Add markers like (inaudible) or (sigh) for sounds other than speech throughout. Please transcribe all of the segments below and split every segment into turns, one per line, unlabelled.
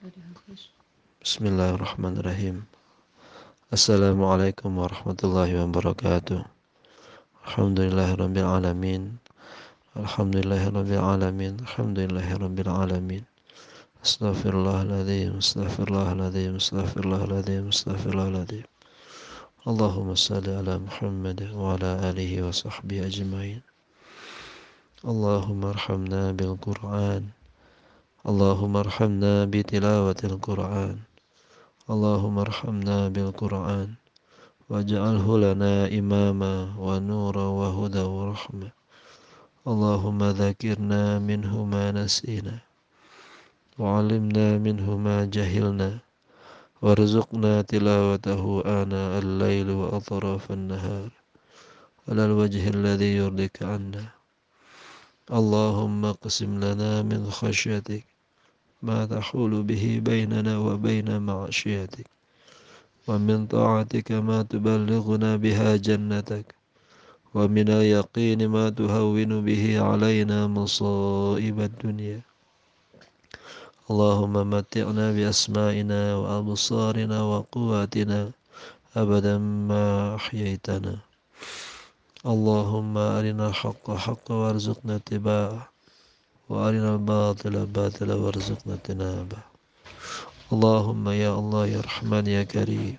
بسم الله الرحمن الرحيم السلام عليكم ورحمة الله وبركاته الحمد لله رب العالمين الحمد لله رب العالمين الحمد لله رب العالمين استغفر الله العظيم استغفر الله العظيم استغفر الله العظيم استغفر الله العظيم اللهم صل على محمد وعلى آله وصحبه أجمعين اللهم ارحمنا بالقرآن Arhamna bi tilawatil Qur'an. اللهم ارحمنا بالقرآن. واجعله لنا إماما ونورا وهدى ورحمة. اللهم ذكرنا منه ما نسينا. وعلمنا منه ما جهلنا. وارزقنا تلاوته آناء الليل وأطراف النهار. على الوجه الذي يرضيك عنا. اللهم اقسم لنا من خشيتك ما تحول به بيننا وبين معصيتك. ومن طاعتك ما تبلغنا بها جنتك. ومن اليقين ما تهون به علينا مصائب الدنيا. اللهم متعنا بأسمائنا وأبصارنا وقواتنا أبدا ما أحييتنا. اللهم أرنا الحق حقا وارزقنا اتباعه. وأرنا الباطل باطلا وارزقنا اجتنابه. اللهم يا الله يا رحمن يا كريم.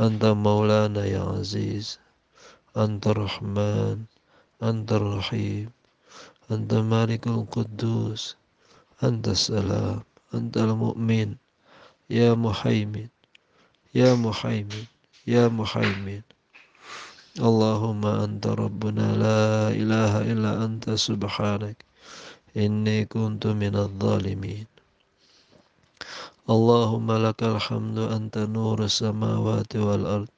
أنت مولانا يا عزيز. أنت الرحمن. أنت الرحيم. أنت مالك القدوس. أنت السلام. أنت المؤمن. يا محيمن. يا محيمن. يا محيمن. اللهم أنت ربنا. لا إله إلا أنت. سبحانك. إني كنت من الظالمين. اللهم لك الحمد أنت نور السماوات والأرض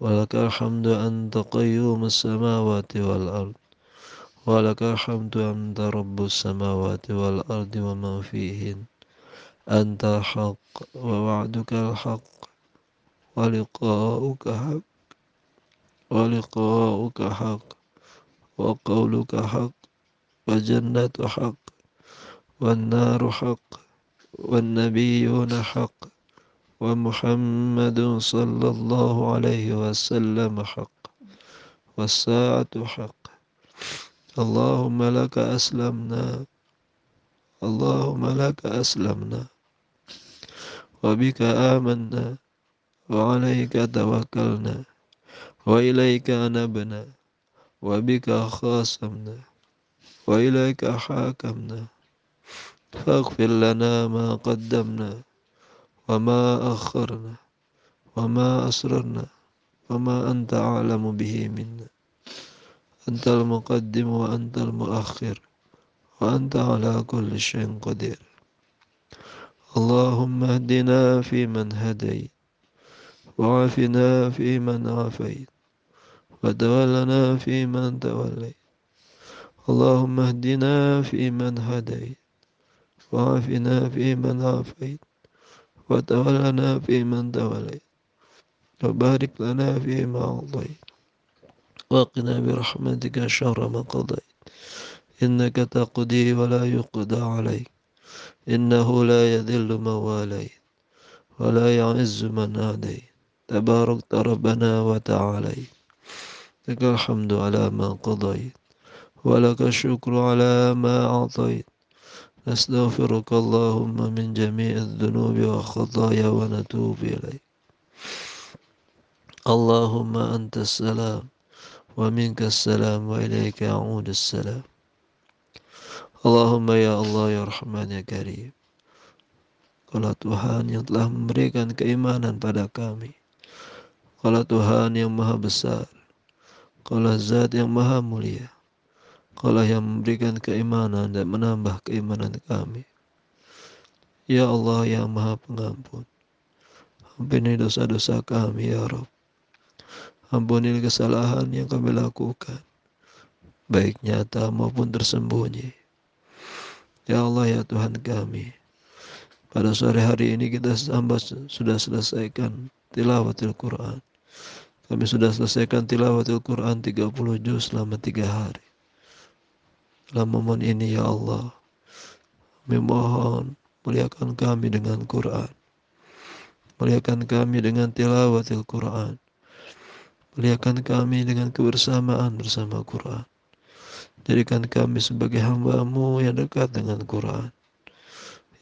ولك الحمد أنت قيوم السماوات والأرض ولك الحمد أنت رب السماوات والأرض ومن فيهن. أنت حق ووعدك الحق ولقاؤك حق ولقاؤك حق وقولك حق والجنة حق والنار حق والنبيون حق ومحمد صلى الله عليه وسلم حق والساعة حق. اللهم لك أسلمنا اللهم لك أسلمنا وبك آمنا وعليك توكلنا وإليك نبنا وبك خاصمنا. وإليك حاكمنا فاغفر لنا ما قدمنا وما أخرنا وما أسررنا وما أنت أعلم به منا. أنت المقدم وأنت المؤخر وأنت على كل شيء قدير. اللهم اهدنا فيمن هديت وعافنا فيمن عافيت وتولنا فيمن توليت. اللهم اهدنا فيمن هديت وعافنا فيمن عافيت وتولنا فيمن توليت وبارك لنا فيما أعطيت وقنا برحمتك شر ما قضيت إنك تقضي ولا يقضى عليك إنه لا يذل من واليت ولا يعز من عاديت تبارك ربنا وتعاليت لك الحمد على ما قضيت ولك الشكر على ما أعطيت نستغفرك اللهم من جميع الذنوب والخطايا ونتوب إليك اللهم أنت السلام ومنك السلام وإليك يعود السلام اللهم يا الله يا رحمن يا كريم Kala Tuhan yang telah memberikan keimanan pada kami. Kala Tuhan yang maha besar. Kala Zat yang maha mulia. Kaulah yang memberikan keimanan dan menambah keimanan kami. Ya Allah yang maha pengampun. Ampuni dosa-dosa kami ya Rabb. Ampuni kesalahan yang kami lakukan. Baik nyata maupun tersembunyi. Ya Allah ya Tuhan kami. Pada sore hari ini kita sudah selesaikan tilawatil Quran. Kami sudah selesaikan tilawatil Quran 30 juz selama tiga hari. Dalam momen ini ya Allah, memohon Muliakan kami dengan Quran. Muliakan kami dengan tilawatil Quran. Muliakan kami dengan kebersamaan bersama Quran. Jadikan kami sebagai hambamu yang dekat dengan Quran.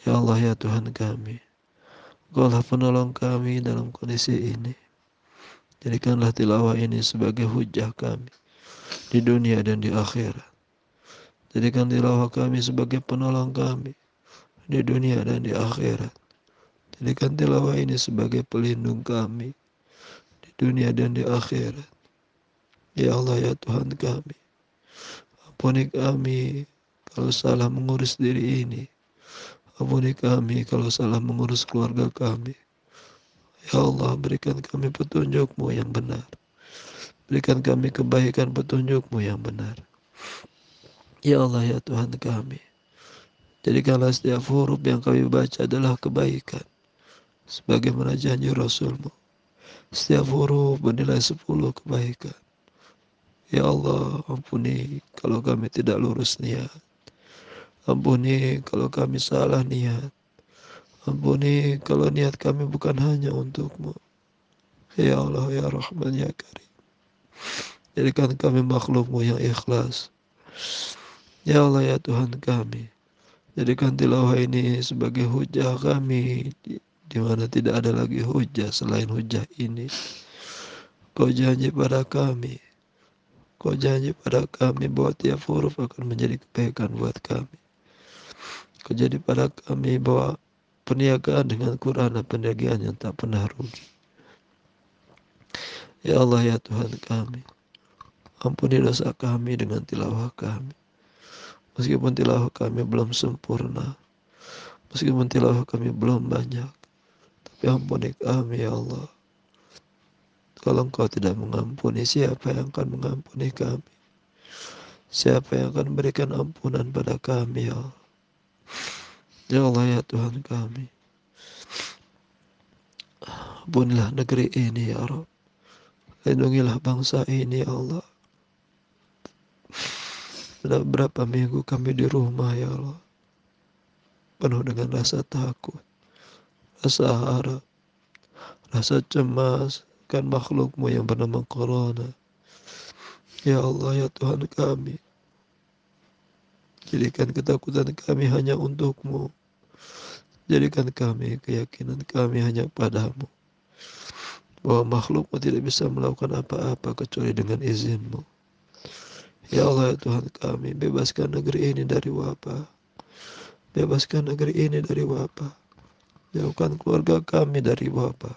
Ya Allah ya Tuhan kami. Engkaulah penolong kami dalam kondisi ini. Jadikanlah tilawah ini sebagai hujah kami di dunia dan di akhirat. Jadikan tilawah kami sebagai penolong kami di dunia dan di akhirat. Jadikan tilawah ini sebagai pelindung kami di dunia dan di akhirat. Ya Allah ya Tuhan kami. Ampuni kami kalau salah mengurus diri ini. Ampuni kami kalau salah mengurus keluarga kami. Ya Allah, berikan kami petunjukmu yang benar. Berikan kami kebaikan petunjukmu yang benar. Ya Allah, ya Tuhan kami. Jadikanlah setiap huruf yang kami baca adalah kebaikan. Sebagaimana janji Rasulmu. Setiap huruf bernilai sepuluh kebaikan. Ya Allah, ampuni kalau kami tidak lurus niat. Ampuni kalau kami salah niat. Ampuni kalau niat kami bukan hanya untukmu. Ya Allah, Ya Rahman, Ya Karim. Jadikan kami makhlukmu yang ikhlas. Ya Allah, Ya Tuhan kami. Jadikan tilawah ini sebagai hujah kami. Di, mana tidak ada lagi hujah selain hujah ini. Kau janji pada kami. Kau janji pada kami bahwa tiap huruf akan menjadi kebaikan buat kami. Kejadi pada kami bahwa perniagaan dengan Quran dan perniagaan yang tak pernah rugi. Ya Allah ya Tuhan kami, ampuni dosa kami dengan tilawah kami. Meskipun tilawah kami belum sempurna, meskipun tilawah kami belum banyak, tapi ampuni kami ya Allah. Kalau engkau tidak mengampuni, siapa yang akan mengampuni kami? Siapa yang akan memberikan ampunan pada kami ya Allah? Ya Allah ya Tuhan kami. Ampunilah negeri ini ya Rabb. Lindungilah bangsa ini ya Allah. Sudah berapa minggu kami di rumah ya Allah. Penuh dengan rasa takut. Rasa harap. Rasa cemas. Kan makhlukmu yang bernama Corona. Ya Allah ya Tuhan kami. Jadikan ketakutan kami hanya untukmu. Jadikan kami keyakinan kami hanya padamu. Bahwa makhlukmu tidak bisa melakukan apa-apa kecuali dengan izinmu. Ya Allah ya Tuhan kami, bebaskan negeri ini dari wabah. Bebaskan negeri ini dari wabah. Jauhkan keluarga kami dari wabah.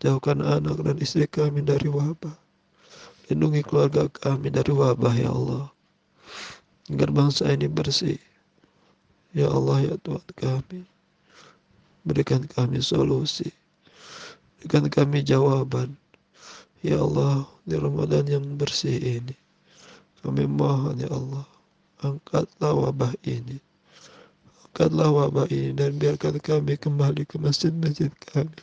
Jauhkan anak dan istri kami dari wabah. Lindungi keluarga kami dari wabah ya Allah agar bangsa ini bersih. Ya Allah ya Tuhan kami, berikan kami solusi, berikan kami jawaban. Ya Allah, di Ramadan yang bersih ini, kami mohon ya Allah, angkatlah wabah ini. Angkatlah wabah ini dan biarkan kami kembali ke masjid-masjid kami.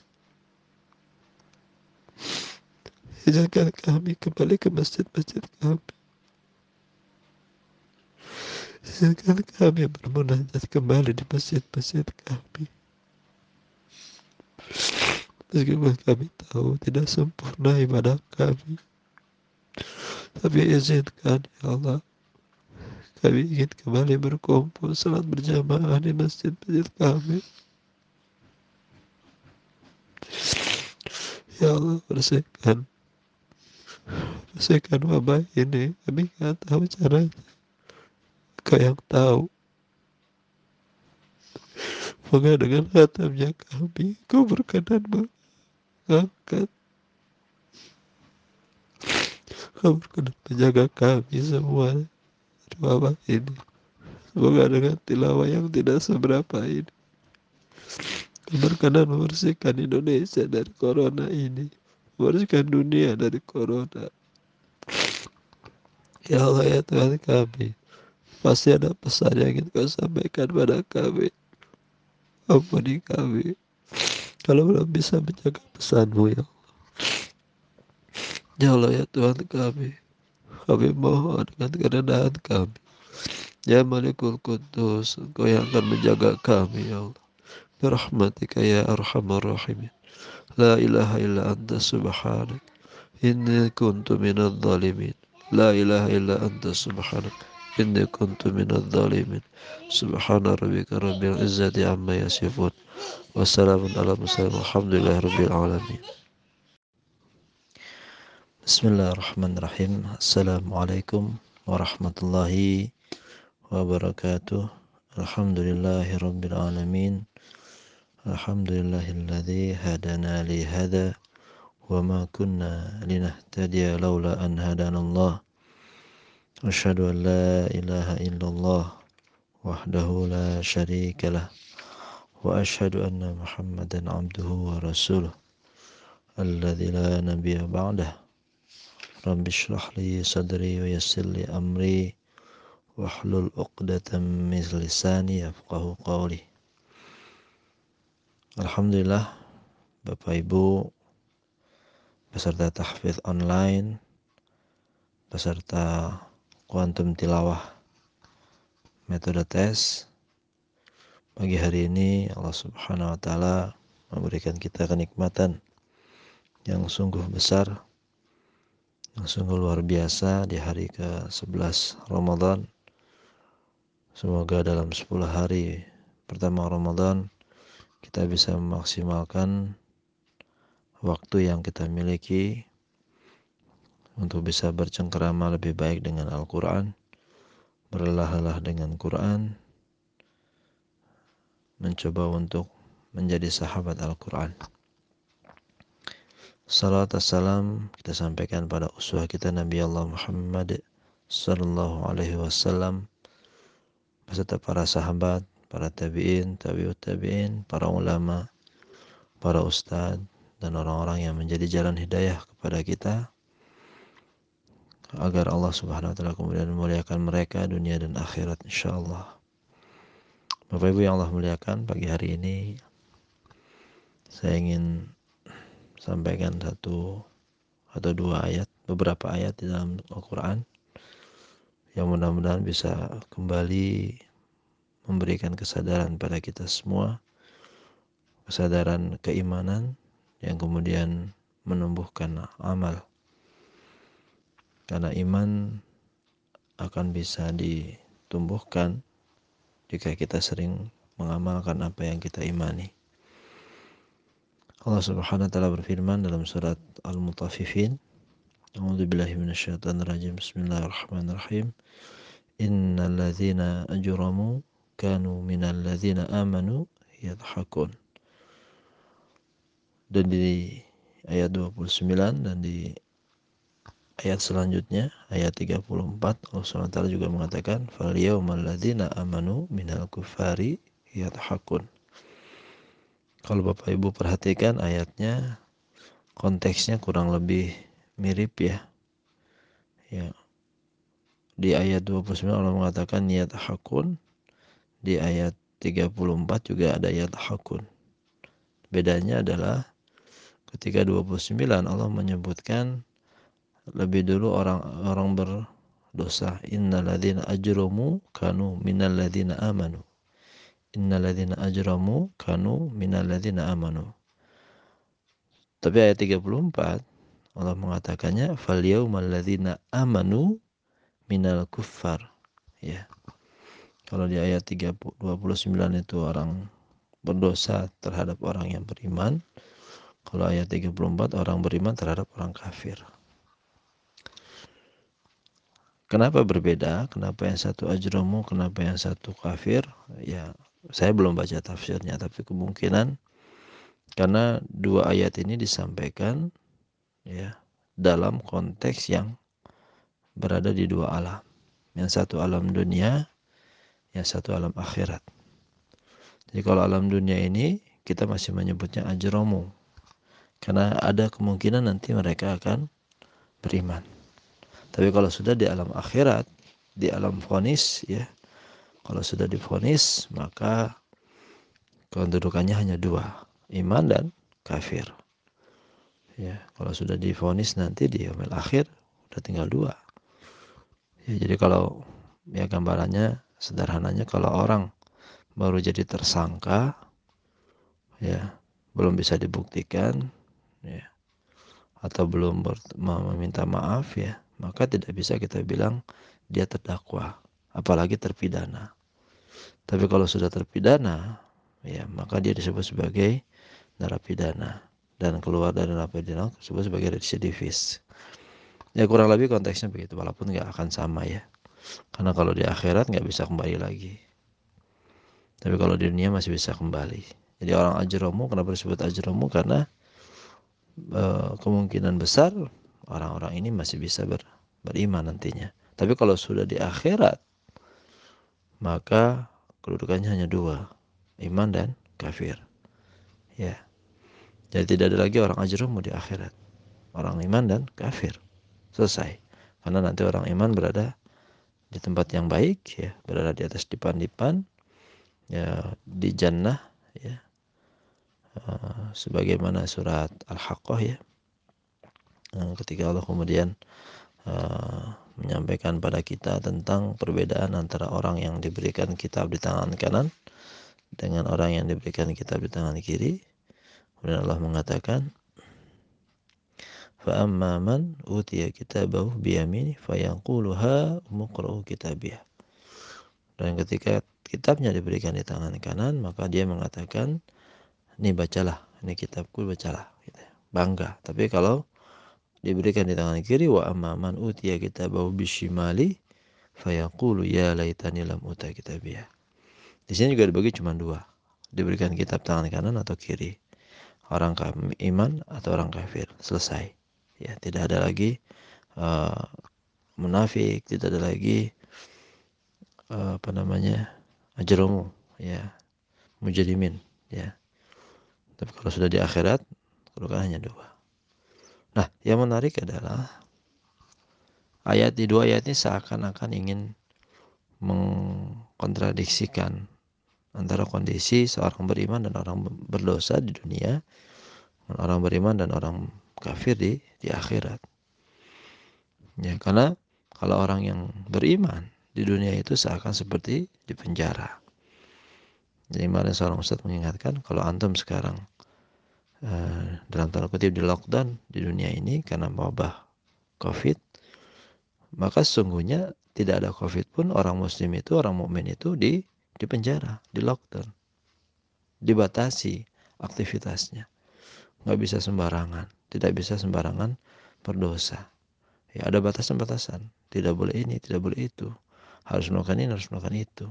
Izinkan kami kembali ke masjid-masjid kami. Izinkan kami bermunajat kembali di masjid-masjid kami. Meskipun kami tahu tidak sempurna ibadah kami. Tapi izinkan ya Allah. Kami ingin kembali berkumpul salat berjamaah di masjid-masjid kami. Ya Allah bersihkan bersihkan wabah ini kami nggak tahu caranya Engkau yang tahu. Moga dengan khatamnya kami, Kau berkenan mengangkat. Kau berkenan menjaga kami semua dari wabah ini. Semoga dengan tilawah yang tidak seberapa ini. Berkenan membersihkan Indonesia dari corona ini. Membersihkan dunia dari corona. Ya Allah ya Tuhan kami. Pasti ada pesan yang ingin kau sampaikan pada kami. Ampuni kami. Kalau belum bisa menjaga pesanmu ya Allah. Jauhlah ya Tuhan kami. Kami mohon dengan kerendahan kami. Ya Malikul Kudus, Engkau yang akan menjaga kami, ya Allah. Berahmatika ya Arhamar Rahimin. La ilaha illa anta subhanak. Inni kuntu minal zalimin. La ilaha illa anta subhanak. Inni kuntu minal zalimin. Subhana rabbika rabbil izzati amma yasifun. Wassalamun ala muslim. Alhamdulillah rabbil alamin. بسم الله الرحمن الرحيم السلام عليكم ورحمة الله وبركاته الحمد لله رب العالمين الحمد لله الذي هدانا لهذا وما كنا لنهتدي لولا أن هدانا الله أشهد أن لا إله إلا الله وحده لا شريك له وأشهد أن محمدا عبده ورسوله الذي لا نبي بعده Rabbi syrah li sadri wa yassir li amri wahlul uqdatan min lisani yafqahu qawli. Alhamdulillah Bapak Ibu peserta tahfidz online peserta kuantum tilawah metode tes pagi hari ini Allah Subhanahu wa taala memberikan kita kenikmatan yang sungguh besar sungguh luar biasa di hari ke-11 Ramadan semoga dalam 10 hari pertama Ramadan kita bisa memaksimalkan waktu yang kita miliki untuk bisa bercengkerama lebih baik dengan Al-Quran, berlelah-lelah dengan Quran, mencoba untuk menjadi sahabat Al-Quran. Salat assalam kita sampaikan pada uswah kita Nabi Allah Muhammad sallallahu alaihi wasallam beserta para sahabat para tabi'in, tabi'ut tabi'in, para ulama, para ustadz, dan orang-orang yang menjadi jalan hidayah kepada kita agar Allah Subhanahu wa taala kemudian memuliakan mereka dunia dan akhirat insyaallah. Bapak Ibu yang Allah muliakan pagi hari ini saya ingin sampaikan satu atau dua ayat, beberapa ayat di dalam Al-Qur'an yang mudah-mudahan bisa kembali memberikan kesadaran pada kita semua, kesadaran keimanan yang kemudian menumbuhkan amal. Karena iman akan bisa ditumbuhkan jika kita sering mengamalkan apa yang kita imani. Allah Subhanahu wa taala berfirman dalam surat Al-Mutaffifin, A'udzu billahi minasyaitonir rajim. Bismillahirrahmanirrahim. Innal ladzina ajramu kanu minal ladzina amanu yadhakun. Dan di ayat 29 dan di ayat selanjutnya ayat 34 Allah SWT juga mengatakan fal yaumal ladzina amanu minal kufari yadhakun. Kalau Bapak Ibu perhatikan ayatnya konteksnya kurang lebih mirip ya. Ya. Di ayat 29 Allah mengatakan niat hakun di ayat 34 juga ada ayat hakun. Bedanya adalah ketika 29 Allah menyebutkan lebih dulu orang-orang berdosa. Innalladzina ajramu kanu minalladzina amanu. Innalladzina ajramu kanu minalladzina amanu. Tapi ayat 34 Allah mengatakannya fal yaumal ladzina amanu minal kuffar. Ya. Kalau di ayat 29 itu orang berdosa terhadap orang yang beriman. Kalau ayat 34 orang beriman terhadap orang kafir. Kenapa berbeda? Kenapa yang satu ajromu, kenapa yang satu kafir? Ya, saya belum baca tafsirnya, tapi kemungkinan karena dua ayat ini disampaikan ya dalam konteks yang berada di dua alam. Yang satu alam dunia, yang satu alam akhirat. Jadi kalau alam dunia ini kita masih menyebutnya ajromu. Karena ada kemungkinan nanti mereka akan beriman. Tapi kalau sudah di alam akhirat, di alam fonis ya, kalau sudah difonis maka kedudukannya hanya dua, iman dan kafir. Ya, kalau sudah difonis nanti di yaumil akhir udah tinggal dua. Ya, jadi kalau ya gambarannya sederhananya kalau orang baru jadi tersangka ya belum bisa dibuktikan ya atau belum meminta maaf ya maka tidak bisa kita bilang dia terdakwa apalagi terpidana tapi kalau sudah terpidana ya maka dia disebut sebagai narapidana. Dan keluar dari narapidana disebut sebagai residivis. Ya kurang lebih konteksnya begitu walaupun nggak akan sama ya. Karena kalau di akhirat nggak bisa kembali lagi. Tapi kalau di dunia masih bisa kembali. Jadi orang ajromu kenapa disebut ajromu? Karena e, kemungkinan besar orang-orang ini masih bisa ber, beriman nantinya. Tapi kalau sudah di akhirat maka kedudukannya hanya dua iman dan kafir. Ya. Jadi tidak ada lagi orang ajromu di akhirat. Orang iman dan kafir. Selesai. Karena nanti orang iman berada di tempat yang baik ya. Berada di atas dipan-dipan ya di jannah ya. Uh, sebagaimana surat al-haqqah ya. Uh, ketika Allah kemudian uh, menyampaikan pada kita tentang perbedaan antara orang yang diberikan kitab di tangan kanan dengan orang yang diberikan kitab di tangan kiri kemudian Allah mengatakan فأما من أوتي كتابه بيمينه فيقول ها مقرأ كتابيه dan ketika kitabnya diberikan di tangan kanan maka dia mengatakan ini bacalah ini kitabku bacalah gitu. bangga tapi kalau diberikan di tangan kiri wa amma man utiya kitabahu bishimali fayaqulu ya laitani lam uta kitabiyah. Di sini juga dibagi cuma dua. Diberikan kitab tangan kanan atau kiri. Orang iman atau orang kafir. Selesai. Ya tidak ada lagi uh, munafik tidak ada lagi uh, apa namanya ajromu ya mujadimin ya. Tapi kalau sudah di akhirat kedudukan hanya dua nah yang menarik adalah ayat di dua ayat ini seakan-akan ingin mengkontradiksikan antara kondisi seorang beriman dan orang berdosa di dunia orang beriman dan orang kafir di di akhirat. Ya, karena kalau orang yang beriman di dunia itu seakan seperti di penjara. Jadi kemarin seorang ustadz mengingatkan kalau antum sekarang uh, dalam tanda kutip di lockdown di dunia ini karena wabah covid, maka sesungguhnya tidak ada covid pun orang muslim itu orang mukmin itu di di penjara, di lockdown, dibatasi aktivitasnya, nggak bisa sembarangan tidak bisa sembarangan berdosa. Ya ada batasan-batasan. Tidak boleh ini, tidak boleh itu. Harus melakukan ini, harus melakukan itu.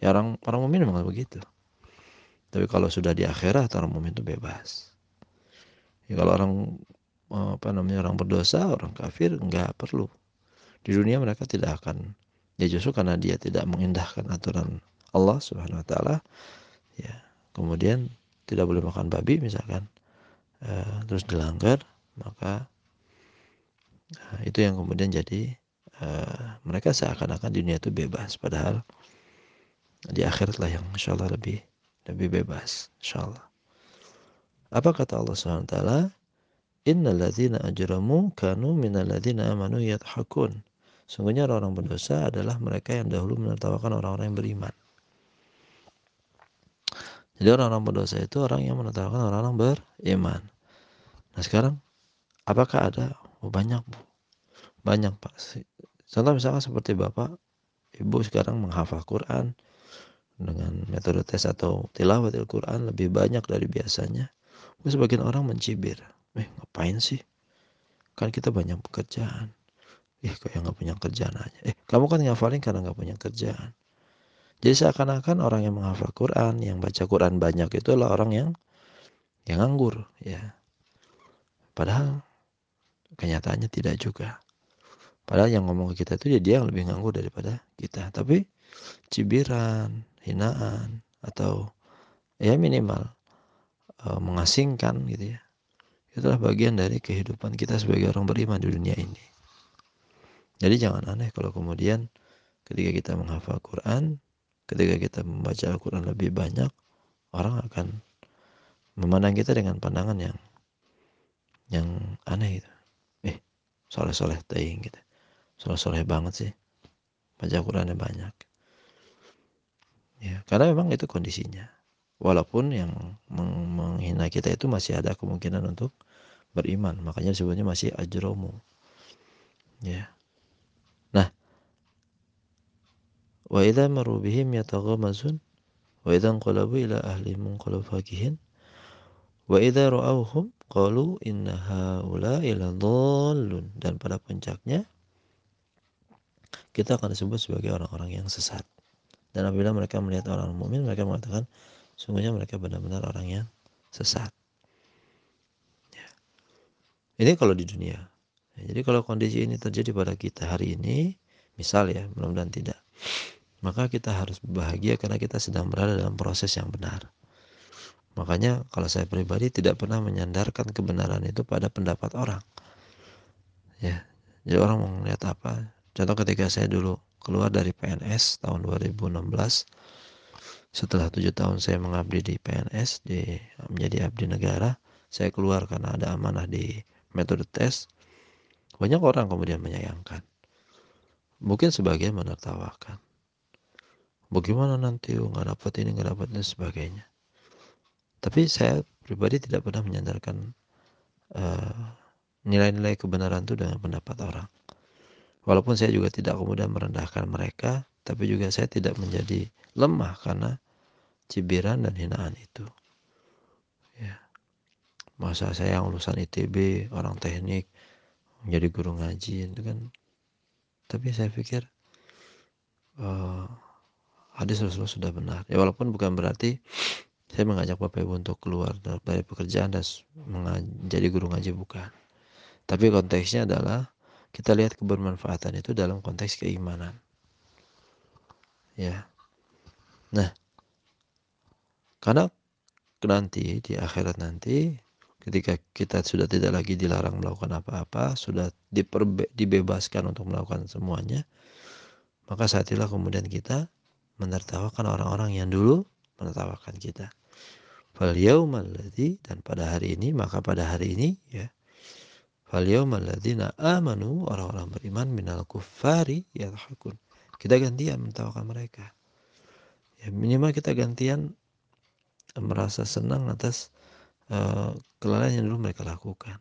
Ya orang orang mukmin memang begitu. Tapi kalau sudah di akhirat orang mukmin itu bebas. Ya kalau orang apa namanya orang berdosa, orang kafir enggak perlu. Di dunia mereka tidak akan ya justru karena dia tidak mengindahkan aturan Allah Subhanahu wa taala ya kemudian tidak boleh makan babi misalkan uh, terus dilanggar maka uh, itu yang kemudian jadi uh, mereka seakan-akan dunia itu bebas padahal di akhirat lah yang insya Allah lebih lebih bebas insya Allah apa kata Allah swt Innal ladzina ajramu kanu minal ladzina amanu yathakun. Sungguhnya orang-orang berdosa adalah mereka yang dahulu menertawakan orang-orang yang beriman. Jadi orang-orang berdosa itu orang yang menertawakan orang-orang beriman. Nah sekarang apakah ada? Oh, banyak bu, banyak pak. Contoh misalkan seperti bapak, ibu sekarang menghafal Quran dengan metode tes atau tilawat Al-Quran lebih banyak dari biasanya. Sebagian orang mencibir, eh ngapain sih? Kan kita banyak pekerjaan. Eh kayak nggak punya kerjaan aja. Eh kamu kan ngafalin karena nggak punya kerjaan. Jadi seakan-akan orang yang menghafal Quran, yang baca Quran banyak itu adalah orang yang yang nganggur, ya. Padahal kenyataannya tidak juga. Padahal yang ngomong ke kita itu ya dia yang lebih nganggur daripada kita. Tapi cibiran, hinaan, atau ya minimal e, mengasingkan gitu ya. Itulah bagian dari kehidupan kita sebagai orang beriman di dunia ini. Jadi jangan aneh kalau kemudian ketika kita menghafal Quran, ketika kita membaca Al-Quran lebih banyak, orang akan memandang kita dengan pandangan yang yang aneh gitu eh soleh soleh teing gitu soleh soleh banget sih baca Qurannya banyak ya karena memang itu kondisinya. Walaupun yang menghina kita itu masih ada kemungkinan untuk beriman. Makanya disebutnya masih ajromu. Ya. Nah. Wa idza maru bihim yataghamazun wa idza qalabu ila ahli munqalabu fakihin wa idza ra'awhum qalu inna haula ila dhallun dan pada puncaknya kita akan disebut sebagai orang-orang yang sesat dan apabila mereka melihat orang mukmin mereka mengatakan sungguhnya mereka benar-benar orang yang sesat ini kalau di dunia. Ya, jadi kalau kondisi ini terjadi pada kita hari ini, misal ya, mudah-mudahan tidak, maka kita harus bahagia karena kita sedang berada dalam proses yang benar. Makanya kalau saya pribadi tidak pernah menyandarkan kebenaran itu pada pendapat orang. Ya, jadi orang mau melihat apa? Contoh ketika saya dulu keluar dari PNS tahun 2016, setelah tujuh tahun saya mengabdi di PNS, di menjadi abdi negara, saya keluar karena ada amanah di metode tes, banyak orang kemudian menyayangkan. Mungkin sebagian menertawakan. Bagaimana nanti oh, nggak dapat ini nggak dapat dan sebagainya. Tapi saya pribadi tidak pernah menyandarkan uh, nilai-nilai kebenaran itu dengan pendapat orang. Walaupun saya juga tidak kemudian merendahkan mereka, tapi juga saya tidak menjadi lemah karena cibiran dan hinaan itu. Masa saya yang lulusan ITB orang teknik menjadi guru ngaji itu kan. Tapi saya pikir uh, hadis Rasulullah sudah benar. Ya walaupun bukan berarti saya mengajak Bapak Ibu untuk keluar dari pekerjaan dan menjadi guru ngaji bukan. Tapi konteksnya adalah kita lihat kebermanfaatan itu dalam konteks keimanan ya nah karena nanti di akhirat nanti ketika kita sudah tidak lagi dilarang melakukan apa-apa, sudah diperbe dibebaskan untuk melakukan semuanya, maka saat itulah kemudian kita menertawakan orang-orang yang dulu menertawakan kita. Fal dan pada hari ini maka pada hari ini ya amanu orang-orang beriman minal kuffari yadhakun. Kita gantian menertawakan mereka. Ya minimal kita gantian merasa senang atas uh, kelalaian yang dulu mereka lakukan.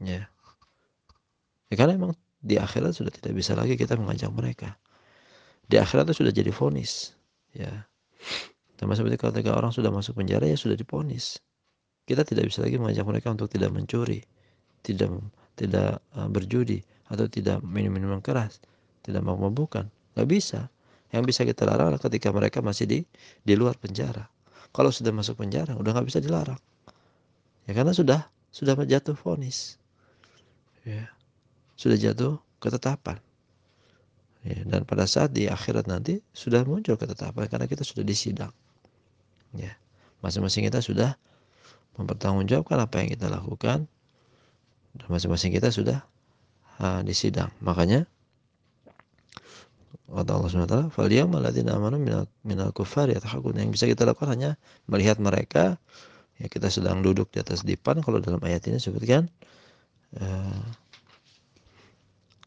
Ya. ya. Karena memang di akhirat sudah tidak bisa lagi kita mengajak mereka. Di akhirat itu sudah jadi fonis. Ya. Sama seperti ketika orang sudah masuk penjara ya sudah diponis. Kita tidak bisa lagi mengajak mereka untuk tidak mencuri, tidak tidak uh, berjudi atau tidak minum minuman keras, tidak mau bukan. Gak bisa. Yang bisa kita larang adalah ketika mereka masih di di luar penjara. Kalau sudah masuk penjara, udah nggak bisa dilarang. Ya karena sudah sudah jatuh vonis. Ya. Sudah jatuh ketetapan. Ya, dan pada saat di akhirat nanti sudah muncul ketetapan karena kita sudah disidang. Ya. Masing-masing kita sudah mempertanggungjawabkan apa yang kita lakukan dan masing-masing kita sudah uh, disidang. Makanya kata Allah SWT, "Faliyam alladzina amanu minal, minal kufari Yang bisa kita lakukan hanya melihat mereka ya kita sedang duduk di atas dipan kalau dalam ayat ini sebutkan uh,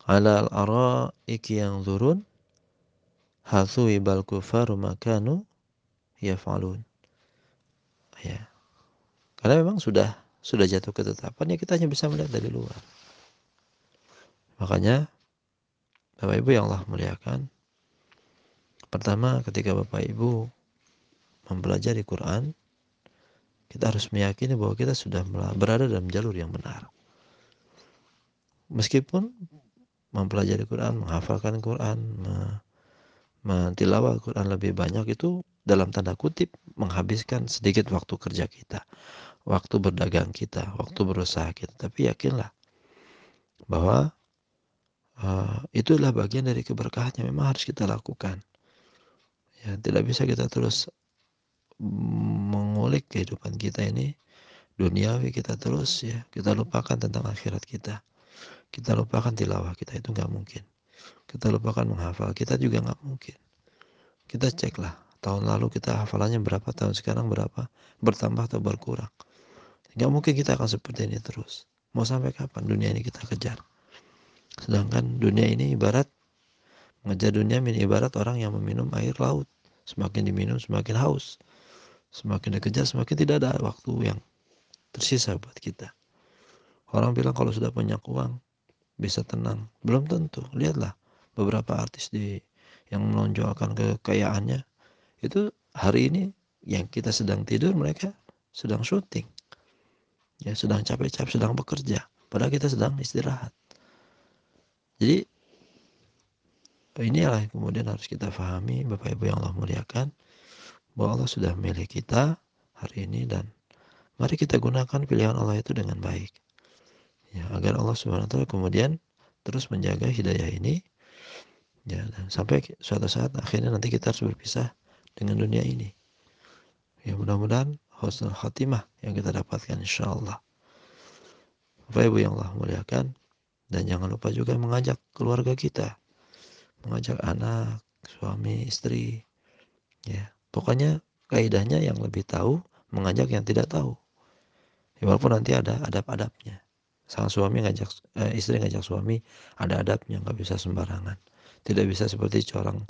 alal ara iki yang turun hathu ibal kufaru makanu falun ya. Karena memang sudah sudah jatuh ketetapan ya kita hanya bisa melihat dari luar makanya Bapak Ibu yang Allah muliakan pertama ketika Bapak Ibu mempelajari Quran kita harus meyakini bahwa kita sudah berada dalam jalur yang benar. Meskipun mempelajari Quran, menghafalkan Quran, mentilawah Quran lebih banyak itu dalam tanda kutip menghabiskan sedikit waktu kerja kita, waktu berdagang kita, waktu berusaha kita. Tapi yakinlah bahwa uh, itulah bagian dari keberkahan yang memang harus kita lakukan. Ya, tidak bisa kita terus mengulik kehidupan kita ini duniawi kita terus ya. Kita lupakan tentang akhirat kita. Kita lupakan tilawah kita itu nggak mungkin. Kita lupakan menghafal kita juga nggak mungkin. Kita ceklah tahun lalu kita hafalannya berapa tahun sekarang berapa bertambah atau berkurang nggak mungkin kita akan seperti ini terus mau sampai kapan dunia ini kita kejar sedangkan dunia ini ibarat mengejar dunia ini ibarat orang yang meminum air laut semakin diminum semakin haus Semakin dikejar, semakin tidak ada waktu yang tersisa buat kita. Orang bilang kalau sudah banyak uang bisa tenang. Belum tentu. Lihatlah beberapa artis di yang menonjolkan kekayaannya itu hari ini yang kita sedang tidur mereka sedang syuting. Ya, sedang capek-capek, sedang bekerja. Padahal kita sedang istirahat. Jadi inilah yang kemudian harus kita pahami Bapak Ibu yang Allah muliakan bahwa Allah sudah milik kita hari ini dan mari kita gunakan pilihan Allah itu dengan baik. Ya, agar Allah Subhanahu wa kemudian terus menjaga hidayah ini ya dan sampai suatu saat akhirnya nanti kita harus berpisah dengan dunia ini. Ya mudah-mudahan husnul khatimah yang kita dapatkan insyaallah. Bapak Ibu yang Allah muliakan dan jangan lupa juga mengajak keluarga kita, mengajak anak, suami, istri, ya Pokoknya kaidahnya yang lebih tahu mengajak yang tidak tahu. Walaupun nanti ada adab-adabnya. Sang suami ngajak eh, istri ngajak suami ada adabnya nggak bisa sembarangan. Tidak bisa seperti seorang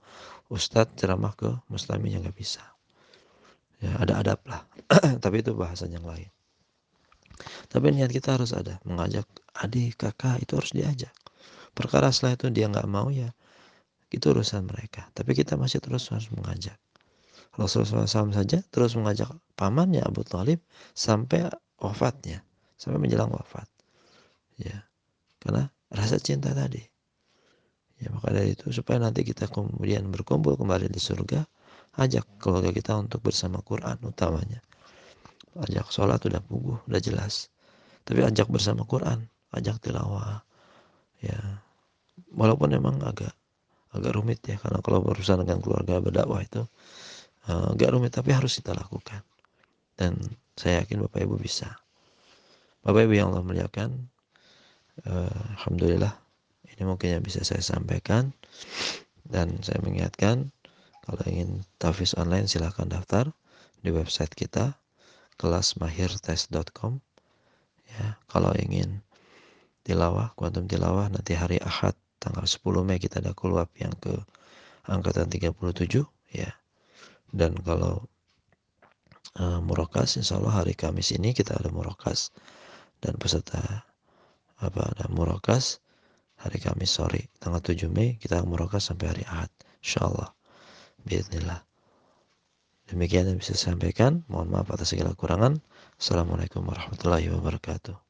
ustadz ceramah ke muslimin yang nggak bisa. Ya ada adab lah. (clears throat) Tapi itu bahasan yang lain. Tapi niat kita harus ada mengajak adik kakak itu harus diajak. Perkara setelah itu dia nggak mau ya itu urusan mereka. Tapi kita masih terus harus mengajak. Rasulullah SAW saja terus mengajak pamannya Abu Talib sampai wafatnya, sampai menjelang wafat. Ya, karena rasa cinta tadi. Ya, maka dari itu supaya nanti kita kemudian berkumpul kembali di surga, ajak keluarga kita untuk bersama Quran utamanya. Ajak sholat udah puguh, udah jelas. Tapi ajak bersama Quran, ajak tilawah. Ya, walaupun memang agak agak rumit ya karena kalau berurusan dengan keluarga berdakwah itu uh, agak rumit tapi harus kita lakukan dan saya yakin Bapak Ibu bisa Bapak Ibu yang Allah muliakan uh, Alhamdulillah ini mungkin yang bisa saya sampaikan dan saya mengingatkan kalau ingin tafis online silahkan daftar di website kita kelasmahirtes.com ya kalau ingin tilawah kuantum tilawah nanti hari Ahad tanggal 10 Mei kita ada kulwap yang ke angkatan 37 ya. Dan kalau uh, murakas insya Allah hari Kamis ini kita ada murakas dan peserta apa ada murakas hari Kamis sore tanggal 7 Mei kita murakas sampai hari Ahad insya Allah Bismillah demikian yang bisa saya sampaikan. Mohon maaf atas segala kurangan Assalamualaikum warahmatullahi wabarakatuh